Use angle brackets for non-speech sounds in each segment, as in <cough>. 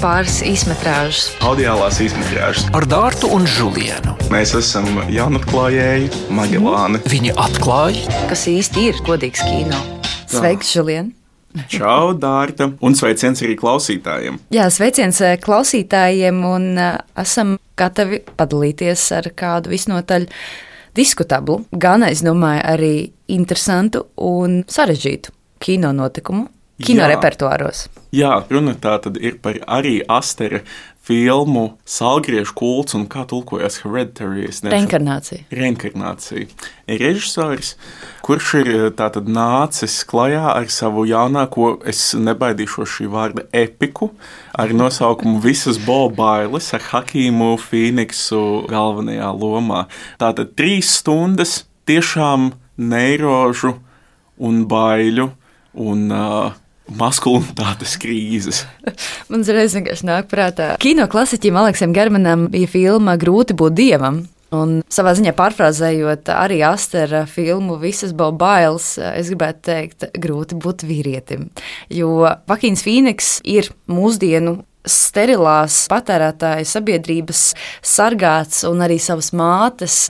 pāris īsmetrāžas. Audiālās izmetrāžas. ar Dārtu un Žulienu. Mēs esam jaunatklājēji Magelāni. Viņi atklāja, Kas īsti ir godīgs kino? Sveiks, Žulien! Čau, Dārta! Un sveiciens arī klausītājiem! Jā, sveiciens eh, klausītājiem, un eh, esam gatavi padalīties ar kādu visnotaļ diskutablu, gan es domāju, arī interesantu un sarežģītu kino notikumu, kino Jā. repertuāros. Jā, runa tā tad ir par arī Astera filmu Salgriežu kults un kā tulkojas Hereditary. Reinkarnācija. Reinkarnācija. Režisors, kurš ir eh, tātad nācis klajā ar savu jaunāko, es nebaidīšos šī vārda, epiku, ar nosaukumu Visas Bobailes, ar Hakīmu Fīniksu galvenajā lomā. Tātad trīs stundas tiešām neirožu un baiļu un uh, maskulinitātes krīzes. <laughs> Man uzreiz vienkārši nāk prātā. Kino klasiķim Aleksam Germanam bija filma Grūti būt dievam. Un savā ziņā pārfrāzējot arī Astera filmu Visas Bobailes, es gribētu teikt, grūti būt vīrietim. Jo Vakīns Fīniks ir mūsdienu sterilās patērētāja sabiedrības sargāts un arī savas mātes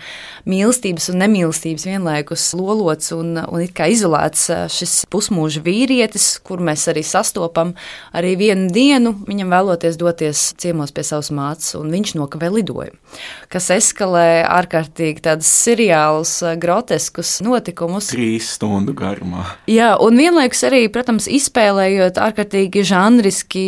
mīlestības un nemīlestības vienlaikus lolots un, un it kā izolēts šis pusmūža vīrietis, kur mēs arī sastopam arī vienu dienu, viņam vēloties doties ciemos pie savas mātes, un viņš nokavē lidojumu, kas eskalē ārkārtīgi tādus seriālus, groteskus notikumus. Trīs stundu garumā. Jā, un vienlaikus arī, protams, izspēlējot ārkārtīgi žanriski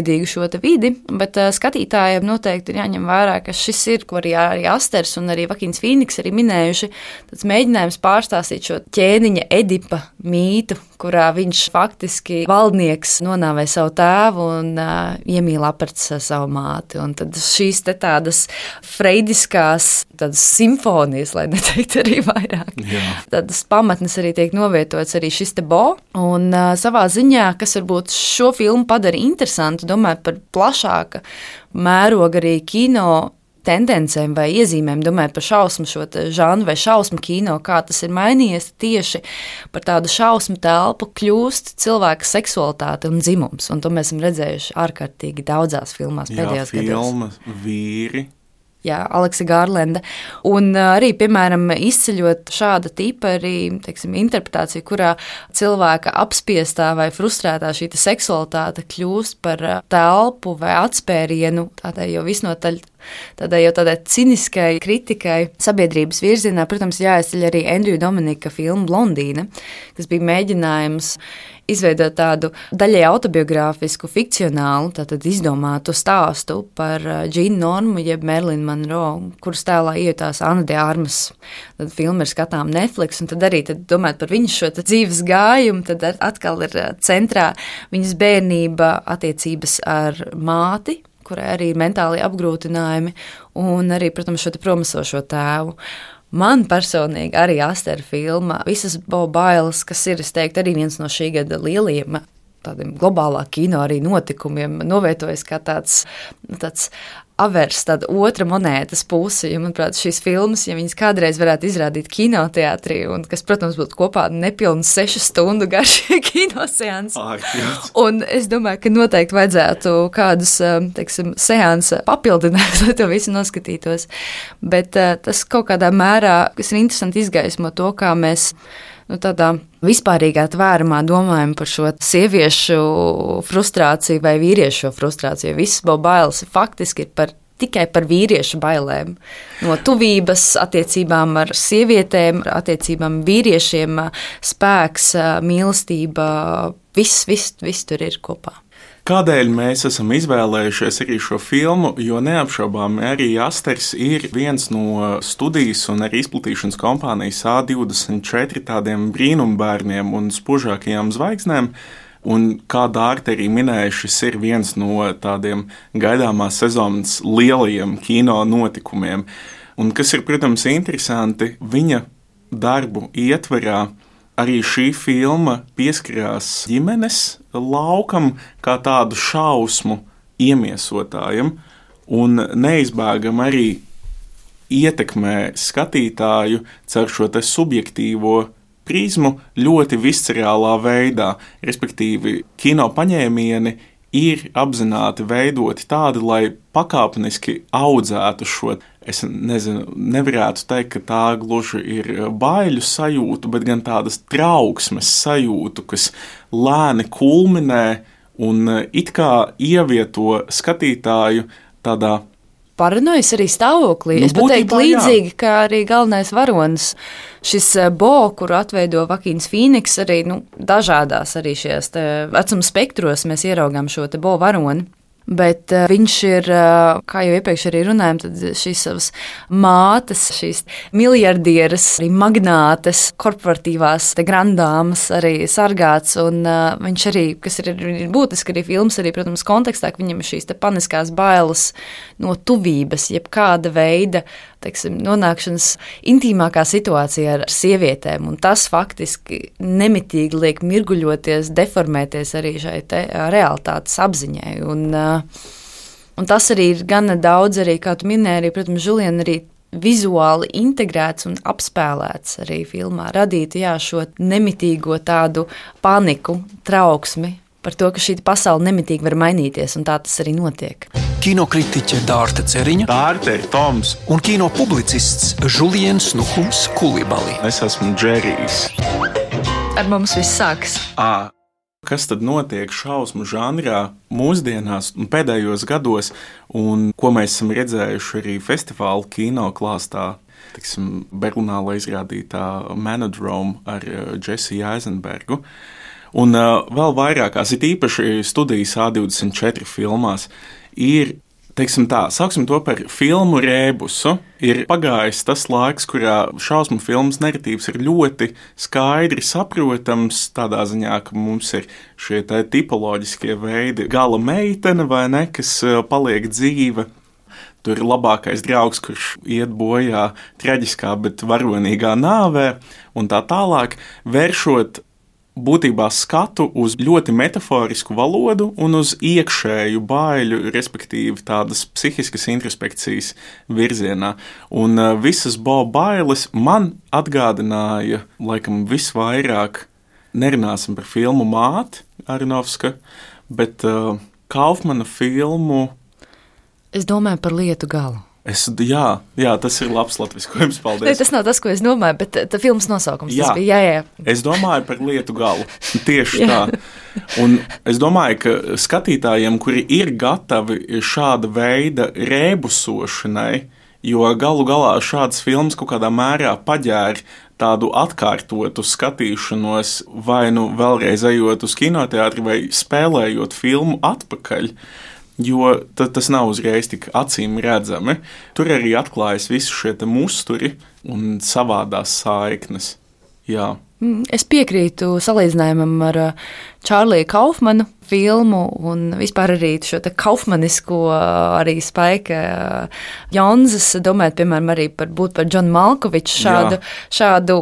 daudzveidīgu šo vidi, bet uh, skatītājiem noteikti ir jāņem vērā, ka šis ir, ko arī, arī Asters un arī Vakins Fīniks arī minējuši, tāds mēģinājums pārstāstīt šo ķēniņa Edipa mītu, kurā viņš faktiski valdnieks nonāvē savu tēvu un uh, iemīl aprats savu māti. Un tad šīs te tādas freidiskās tādas simfonijas, lai neteiktu arī vairāk. Jā. Tādas pamatnes arī tiek novietots arī šis te bo. Un uh, savā ziņā, kas varbūt šo filmu padara interesantu, domājot par plašāka mēroga arī kino tendencēm vai iezīmēm, domājot par šausmu šo žanru vai šausmu kino, kā tas ir mainījies tieši par tādu šausmu telpu, kļūst cilvēka seksualitāte un dzimums. Un to mēs esam redzējuši ārkārtīgi daudzās filmās Jā, pēdējos gados. filma, vīri. Jā, Aleksa Gārlenda. Un arī, piemēram, izceļot šāda tipa arī, teiksim, interpretāciju, kurā cilvēka apspiestā vai frustrētā šī te seksualitāte kļūst par telpu vai atspērienu tādai jau visnotaļ. Tādai jau tādai ciniskai kritikai sabiedrības virzienā, protams, jāizceļ arī Andrija Dominika filma Blondīna, kas bija mēģinājums izveidot tādu daļai autobiogrāfisku, fikcionālu, tātad izdomātu stāstu par ā, Džīnu Normu, jeb Merlinu Monroe, kuras tēlā ietās Anna de Armas. Tad filma ir skatām Netflix, un tad arī tad, domājot par viņas šo dzīves gājumu, tad atkal ir ā, centrā viņas bērnība, attiecības ar māti, kurai arī ir mentāli apgrūtinājumi, un arī, protams, šo promisošo tēvu. Man personīgi arī Astera filma, visas Bobailes, kas ir, es teiktu, arī viens no šī gada lielajiem tādiem globālā kino arī notikumiem, novietojas kā tāds, nu, tāds avers, tāda otra monētas puse. Jo, manuprāt, šīs filmas, ja viņas kādreiz varētu izrādīt kinoteātrī, un kas, protams, būtu kopā nepilns sešu stundu garš <laughs> kinoseans. Un es domāju, ka noteikti vajadzētu kādus teiksim, seansus papildināt, <laughs> lai to visu noskatītos. Bet tas kaut kādā mērā kas ir interesanti izgaismo to, kā mēs nu, tādā vispārīgā tvērumā domājam par šo sieviešu frustrāciju vai vīriešu frustrāciju. Visas bailes faktiski ir par. Tikai par vīriešu bailēm. No tuvības, attiecībām ar sievietēm, attiecībām vīriešiem, spēks, mīlestība, viss, viss, viss tur ir kopā. Kādēļ mēs esam izvēlējušies arī šo filmu? Jo neapšaubām arī Asters ir viens no studijas un arī izplatīšanas kompānijas A24 tādiem brīnumbērniem un spožākajām zvaigznēm. Un kā Dārta arī minēja, šis ir viens no tādiem gaidāmās sezonas lielajiem kino notikumiem. Un kas ir, protams, interesanti, viņa darbu ietverā arī šī filma pieskarās ģimenes laukam, kā tādu šausmu iemiesotājam, un neizbēgam arī ietekmē skatītāju caur šo subjektīvo prizmu ļoti viscerālā veidā. Respektīvi, kino paņēmieni ir apzināti veidoti tādi, lai pakāpeniski audzētu šo. Es nezinu, nevarētu teikt, ka tā gluži ir baiļu sajūta, bet gan tādas trauksmes sajūta, kas lēni kulminē un it kā ievieto skatītāju tādā paranojas arī stāvoklī. Nu, es pat teiktu, līdzīgi jā. kā arī galvenais varonis. Šis eh, bo, kuru atveido Vakīns Fīniks, arī nu, dažādās arī šajās vecuma spektros mēs ieraugām šo bo varoni. Bet uh, viņš ir, uh, kā jau iepriekš arī runājām, šīs savas mātes, šīs miljardieras, arī magnātes, korporatīvās grandāmas arī sargāts. Un uh, viņš arī, kas ir, ir būtiski arī filmas, arī, protams, kontekstā, ka viņam ir šīs paniskās bailes no tuvības, jebkāda veida teiksim, nonākšanas intīmākā situācijā ar sievietēm. Tas faktiski nemitīgi liek mirguļoties, deformēties arī šai realitātes apziņai. Un, un tas arī ir gana daudz, arī, kā tu minēji, arī, protams, Žuliena arī vizuāli integrēts un apspēlēts arī filmā. Radīt jā, šo nemitīgo tādu paniku, trauksmi par to, ka šī pasaule nemitīgi var mainīties, un tā tas arī notiek. Kinokritiķe Dārta Ceriņa, Dārta Toms un kino publicists Žuliens Nuhums Kulibali. Es esmu Džerijs. Ar mums viss sākas. À. Kas tad notiek šausmu žanrā mūsdienās un pēdējos gados, un ko mēs esam redzējuši arī festivāla kino klāstā? Tiksim, Berlīnā izrādītā Manodrome ar Džesiju Eisenbergu. Uh, Un uh, vēl vairākās, it īpaši studijas A24 filmās, ir teiksim tā, sauksim to par filmu rēbusu. Ir pagājis tas laiks, kurā šausmu filmas narratīvs ir ļoti skaidri saprotams, tādā ziņā, ka mums ir šie tipoloģiskie veidi, gala meitene vai ne, kas paliek dzīva. Tur ir labākais draugs, kurš iet bojā traģiskā, bet varonīgā nāvē, un tā tālāk, vēršot būtībā skatu uz ļoti metaforisku valodu un uz iekšēju baiļu, respektīvi tādas psihiskas introspekcijas virzienā. Un uh, visas bailes man atgādināja, laikam, visvairāk, nerunāsim par filmu Māte Arinovska, bet uh, Kaufmana filmu. Es domāju par lietu galu. Es, jā, jā, tas ir labs latviskojums. Paldies. Ne, tas nav tas, ko es domāju, bet tā filmas nosaukums jā. bija. Jā, jā. Es domāju par lietu galu. Tieši tā. Un es domāju, ka skatītājiem, kuri ir gatavi šāda veida rēbusošanai, jo galu galā šādas filmas kaut kādā mērā paģēra tādu atkārtotu skatīšanos, vai nu vēlreiz ejot uz kinoteātri, vai spēlējot filmu atpakaļ. Jo tas nav uzreiz tik acīm redzami. Tur arī atklājas visi šie musturi un savādās saiknes. Jā. Mm, es piekrītu salīdzinājumam ar uh, Čārliju Kaufmanu filmu un vispār arī šo kaufmanisko uh, arī spēku. Uh, Jonzas domājot, piemēram, arī par, par Džonu Malkoviču šādu, Jā. šādu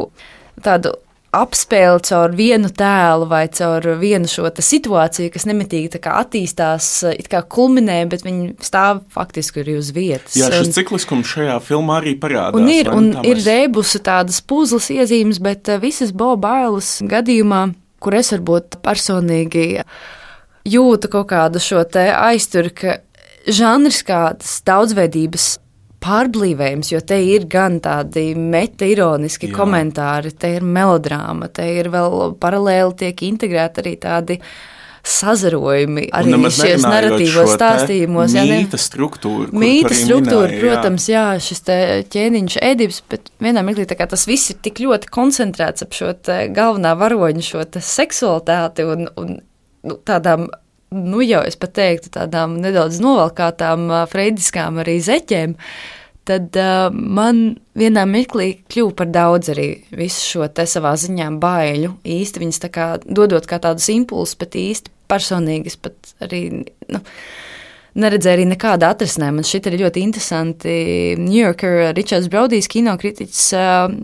tādu apspēle caur vienu tēlu vai caur vienu šo situāciju, kas nemitīgi attīstās, it kā kulminē, bet viņi stāv faktiski arī uz vietas. Jā, šis cikliskums šajā filmā arī parādās. Un ir, un ir rebusi tādas puzles iezīmes, bet eh, visas Bobailas gadījumā, kur es varbūt personīgi jūtu kaut kādu šo aizturu, ka žanrs kādas daudzveidības pārblīvējums, jo te ir gan tādi meta-ironiski Jā. komentāri, te ir melodrāma, te ir vēl paralēli tiek integrēti arī tādi sazarojumi arī šajos narratīvos stāstījumos. Jā, mīta struktūra. Mīta struktūra, minēja, protams, jā, šis ķēniņš ēdības, bet vienā mirklī tas viss ir tik ļoti koncentrēts ap šo galvenā varoņa, šo seksualitāti un, un nu, tādām nu jau es pat teiktu, tādām nedaudz novalkātām freidiskām arī zeķēm, tad uh, man vienā mirklī kļuva par daudz arī visu šo te savā ziņā baiļu. Īsti viņas tā kā dodot kā tādus impulsus, bet īsti personīgas pat arī. Nu, Neredzēju arī nekādu atrisinājumu. Man šķiet, arī ļoti interesanti. New Yorker Ričards Braudijs, kinokritiķis,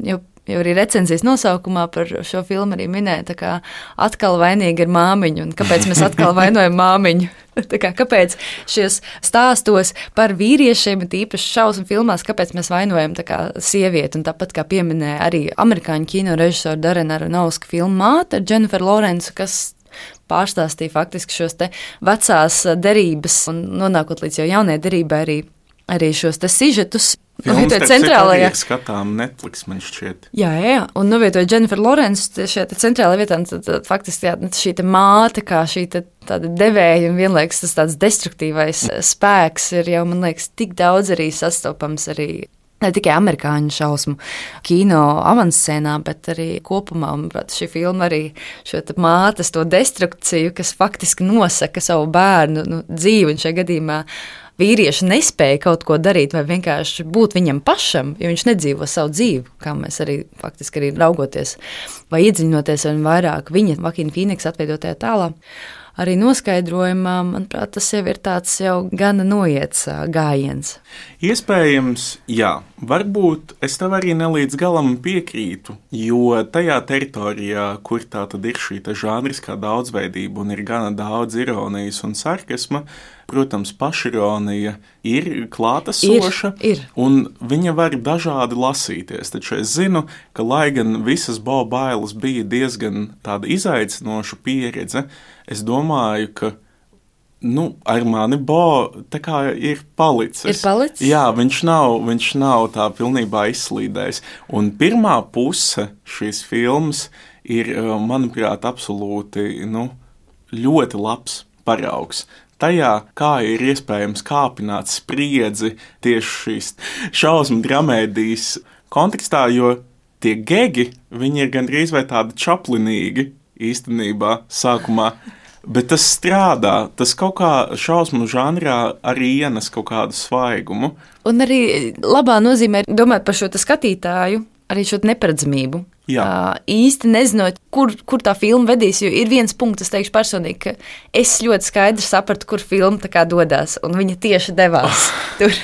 jau jau arī recenzijas nosaukumā par šo filmu arī minēja, ka atkal vainīga ir māmiņa kāpēc mēs atkal <laughs> vainojam māmiņu. <laughs> Kā, kāpēc šajos stāstos par vīriešiem, tīpaši šausmu filmās, kāpēc mēs vainojam kā, sievieti? Un tāpat kā pieminēja arī amerikāņu kino režisora Darena Aronauska filmu Māte ar Jennifer Lawrence, kas pārstāstīja faktiski šos vecās derības un nonākot līdz jau jaunajai derībai arī, arī šos sižetus. Novietoja centrālajā skatām Netflix, man šķiet. Jā, jā, un novietoja Jennifer Lawrence šajā centrālajā vietā. Tad, tad, faktiski jā, šī māte, kā šī tāda devēja un vienlaikus tas tāds destruktīvais spēks ir jau, man liekas, tik daudz arī sastopams arī ne tikai amerikāņu šausmu kino avanscēnā, bet arī kopumā. Manuprāt, šī filma arī šo mātes to destrukciju, kas faktiski nosaka savu bērnu nu, dzīvi. Un šajā gadījumā vīrieši nespēja kaut ko darīt, vai vienkārši būt viņam pašam, jo viņš nedzīvo savu dzīvi, kā mēs arī faktiski arī raugoties vai iedziļinoties vien vairāk. Viņa Vakīna Fīniks atveidotajā tēlā arī noskaidrojumā, manuprāt, tas jau ir tāds jau gana noiets gājiens. Iespējams, jā, varbūt es tev arī nelīdz galam piekrītu, jo tajā teritorijā, kur tā tad ir šī žanriskā daudzveidība un ir gana daudz ironijas un sarkasma, protams, pašironija ir klātesoša, ir, ir. un viņa var dažādi lasīties. Taču es zinu, ka lai gan visas Bobailas bija diezgan tāda izaicinoša pieredze, es domāju, ka nu, ar mani Bo ir palicis. Ir palicis? Jā, viņš nav, viņš nav tā pilnībā izslīdējis. Un pirmā puse šīs filmas ir, eh, manuprāt, absolūti nu, ļoti labs paraugs. Tajā, kā ir iespējams kāpināt spriedzi tieši šīs šausmu dramēdijas kontekstā, jo tie gegi, viņi ir gandrīz vai tādi čaplinīgi īstenībā sākumā. Bet tas strādā. Tas kaut kā šausmu žanrā arī ienes kaut kādu svaigumu. Un arī labā nozīmē domāt par šo skatītāju, arī šo neparedzamību. Jā. Uh, īsti nezinot, kur, kur tā filma vedīs. Jo ir viens punkts, es teikšu, personīgi, ka es ļoti skaidri sapratu, kur filma dodas. Un viņa tieši devās <laughs> tur,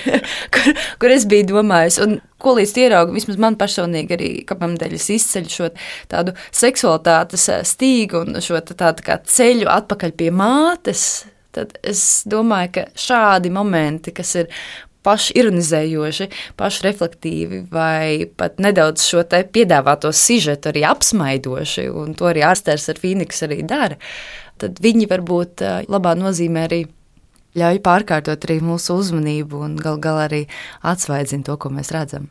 kur, kur es biju domājis. Un ko līdz ieraugu, vismaz man personīgi arī kāpēc es izceļu šo tādu seksualitātes stīgu un šo tādu kā ceļu atpakaļ pie mātes. Tad es domāju, ka šādi momenti, kas ir pašironizējoši, pašreflektīvi vai pat nedaudz šo te piedāvāto sižetu arī apsmaidoši, un to arī ārstērs ar Fīniks arī dara, tad viņi varbūt labā nozīmē arī ļauj pārkārtot arī mūsu uzmanību un gal galā arī atsvaidzina to, ko mēs redzam.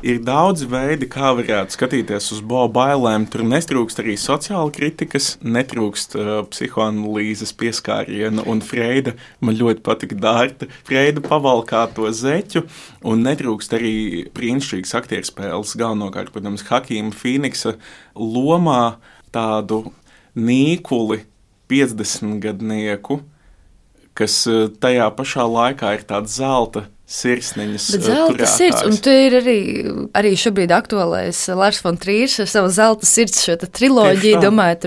Ir daudz veidi, kā varētu skatīties uz bailēm. Tur netrūkst arī sociāla kritikas, netrūkst uh, psihoanalīzes pieskāriena, un Freida man ļoti patika Dārta. Freida pavalkā to zeķu, un netrūkst arī brīnišķīgas aktieru spēles. Galvenokārt, protams, Hakīma Fīniksa lomā tādu nīkuli 50 gadnieku, kas uh, tajā pašā laikā ir tāds zelta sirsniņas. Bet zelta sirds, un tu ir arī, arī šobrīd aktuālais Lārs von Trīrs ar savu zelta sirds šo triloģiju, domājot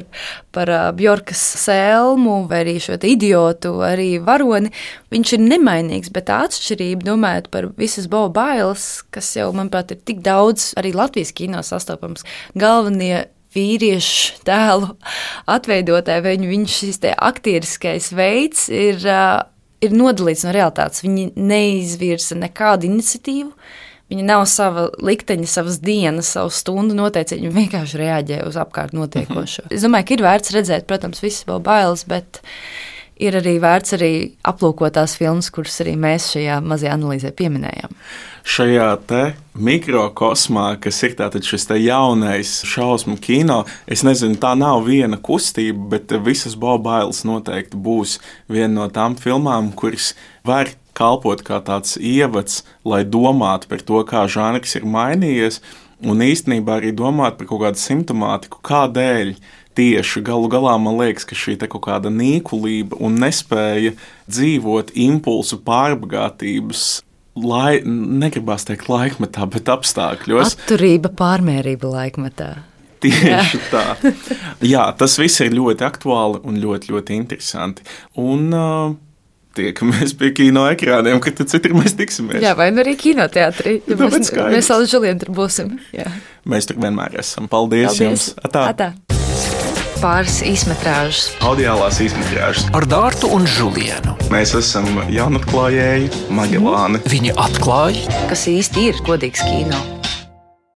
par uh, Bjorkas sēlmu vai arī šo idiotu, arī varoni. Viņš ir nemainīgs, bet tā atšķirība, domājot par visas Boba bailes, kas jau, manuprāt, ir tik daudz arī Latvijas kino sastopams, galvenie vīriešu tēlu atveidotāji, vai viņu šis aktieriskais veids ir uh, ir nodalīts no realitātes. Viņi neizvirza nekādu iniciatīvu. Viņi nav sava likteņa, savas dienas, savu stundu noteicēji. Viņi vienkārši reaģē uz apkārt notiekošo. Mhm. Es domāju, ka ir vērts redzēt, protams, visas vēl bailes, bet ir arī vērts arī aplūkot tās filmas, kuras arī mēs šajā mazajā analīzē pieminējām šajā mikrokosmā, kas ir šis jaunais šausmu kino. Es nezinu, tā nav viena kustība, bet visas Bobailes noteikti būs viena no tām filmām, kuras var kalpot kā tāds ievads, lai domātu par to, kā žanrs ir mainījies, un īstenībā arī domāt par kaut kādu simptomātiku, kādēļ. Tieši galu galā man liekas, ka šī kaut kāda nīkulība un nespēja dzīvot impulsu pārbagātības lai, negribās teikt laikmetā, bet apstākļos. Atturība, pārmērība laikmetā. Tieši Jā. tā. Jā, tas viss ir ļoti aktuāli un ļoti, ļoti interesanti. Un, uh, tiekamies pie kino ekrāniem, kad citur mēs tiksimies. Jā, vai nu arī kinoteātrī. Ja nu, mēs mēs vēl žiliem tur būsim. Jā. Mēs tur vienmēr esam. Paldies, Paldies. jums! Atā. Atā pāris īsmetrāžas. Audiālās īsmetrāžas. Ar Dārtu un Žulienu. Mēs esam jaunatklājēji Magelāni. Viņi atklāja, kas īsti ir godīgs kino.